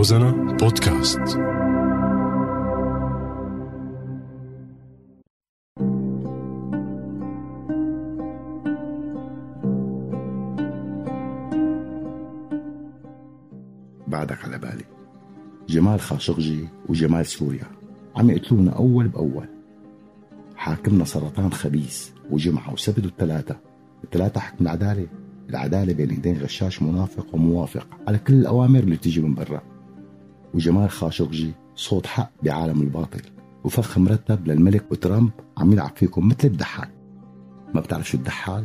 روزانا بودكاست. بعدك على بالي. جمال خاشقجي وجمال سوريا عم يقتلونا أول بأول. حاكمنا سرطان خبيث وجمعة وسبت والثلاثة الثلاثة حكم العدالة. العدالة بين ايدين غشاش منافق وموافق على كل الأوامر اللي بتيجي من برا. وجمال خاشقجي صوت حق بعالم الباطل. وفخ مرتب للملك وترامب عم يلعب فيكم مثل الدحال. ما بتعرف شو الدحال؟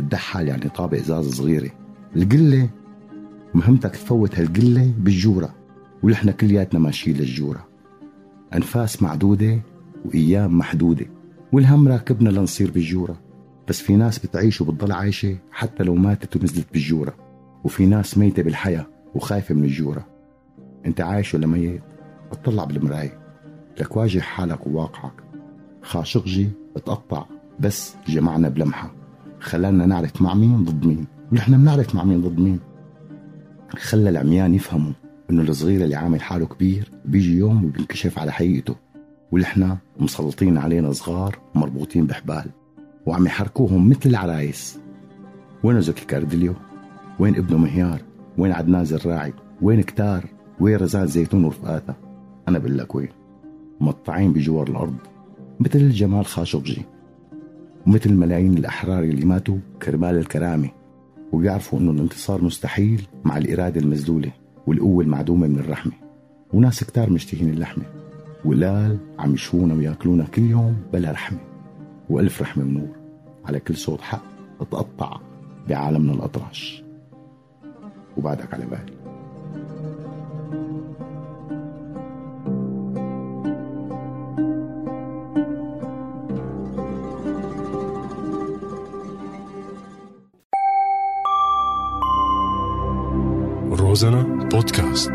الدحال يعني طابق ازاز صغيرة. القلة مهمتك تفوت هالقلة بالجورة ونحن كلياتنا ماشيين للجورة. أنفاس معدودة وأيام محدودة والهم راكبنا لنصير بالجورة. بس في ناس بتعيش وبتضل عايشة حتى لو ماتت ونزلت بالجورة. وفي ناس ميتة بالحياة وخايفة من الجورة. انت عايش ولا ميت اطلع بالمراية. لك واجه حالك وواقعك. خاشقجي اتقطع. بس جمعنا بلمحة. خلانا نعرف مع مين ضد مين. ونحن بنعرف مع مين ضد مين. خلى العميان يفهموا إنه الصغير اللي عامل حاله كبير بيجي يوم وبينكشف على حقيقته. ونحن مسلطين علينا صغار مربوطين بحبال. وعم يحركوهم مثل العرايس. وين زكي كاردليو؟ وين ابنه مهيار؟ وين عدنان زراعي وين كتار؟ وين رزان زيتون ورفقاتها. أنا بقول لك وين؟ مقطعين بجوار الأرض مثل جمال خاشقجي ومثل ملايين الأحرار اللي ماتوا كرمال الكرامة وبيعرفوا إنه الانتصار مستحيل مع الإرادة المسدوله والقوة المعدومة من الرحمة. وناس كتار مشتهين اللحمة ولال عم يشونا وياكلونا كل يوم بلا رحمة وألف رحمة ونور على كل صوت حق أتقطع بعالمنا الاطرش وبعدك على بالي. روزانا بودكاست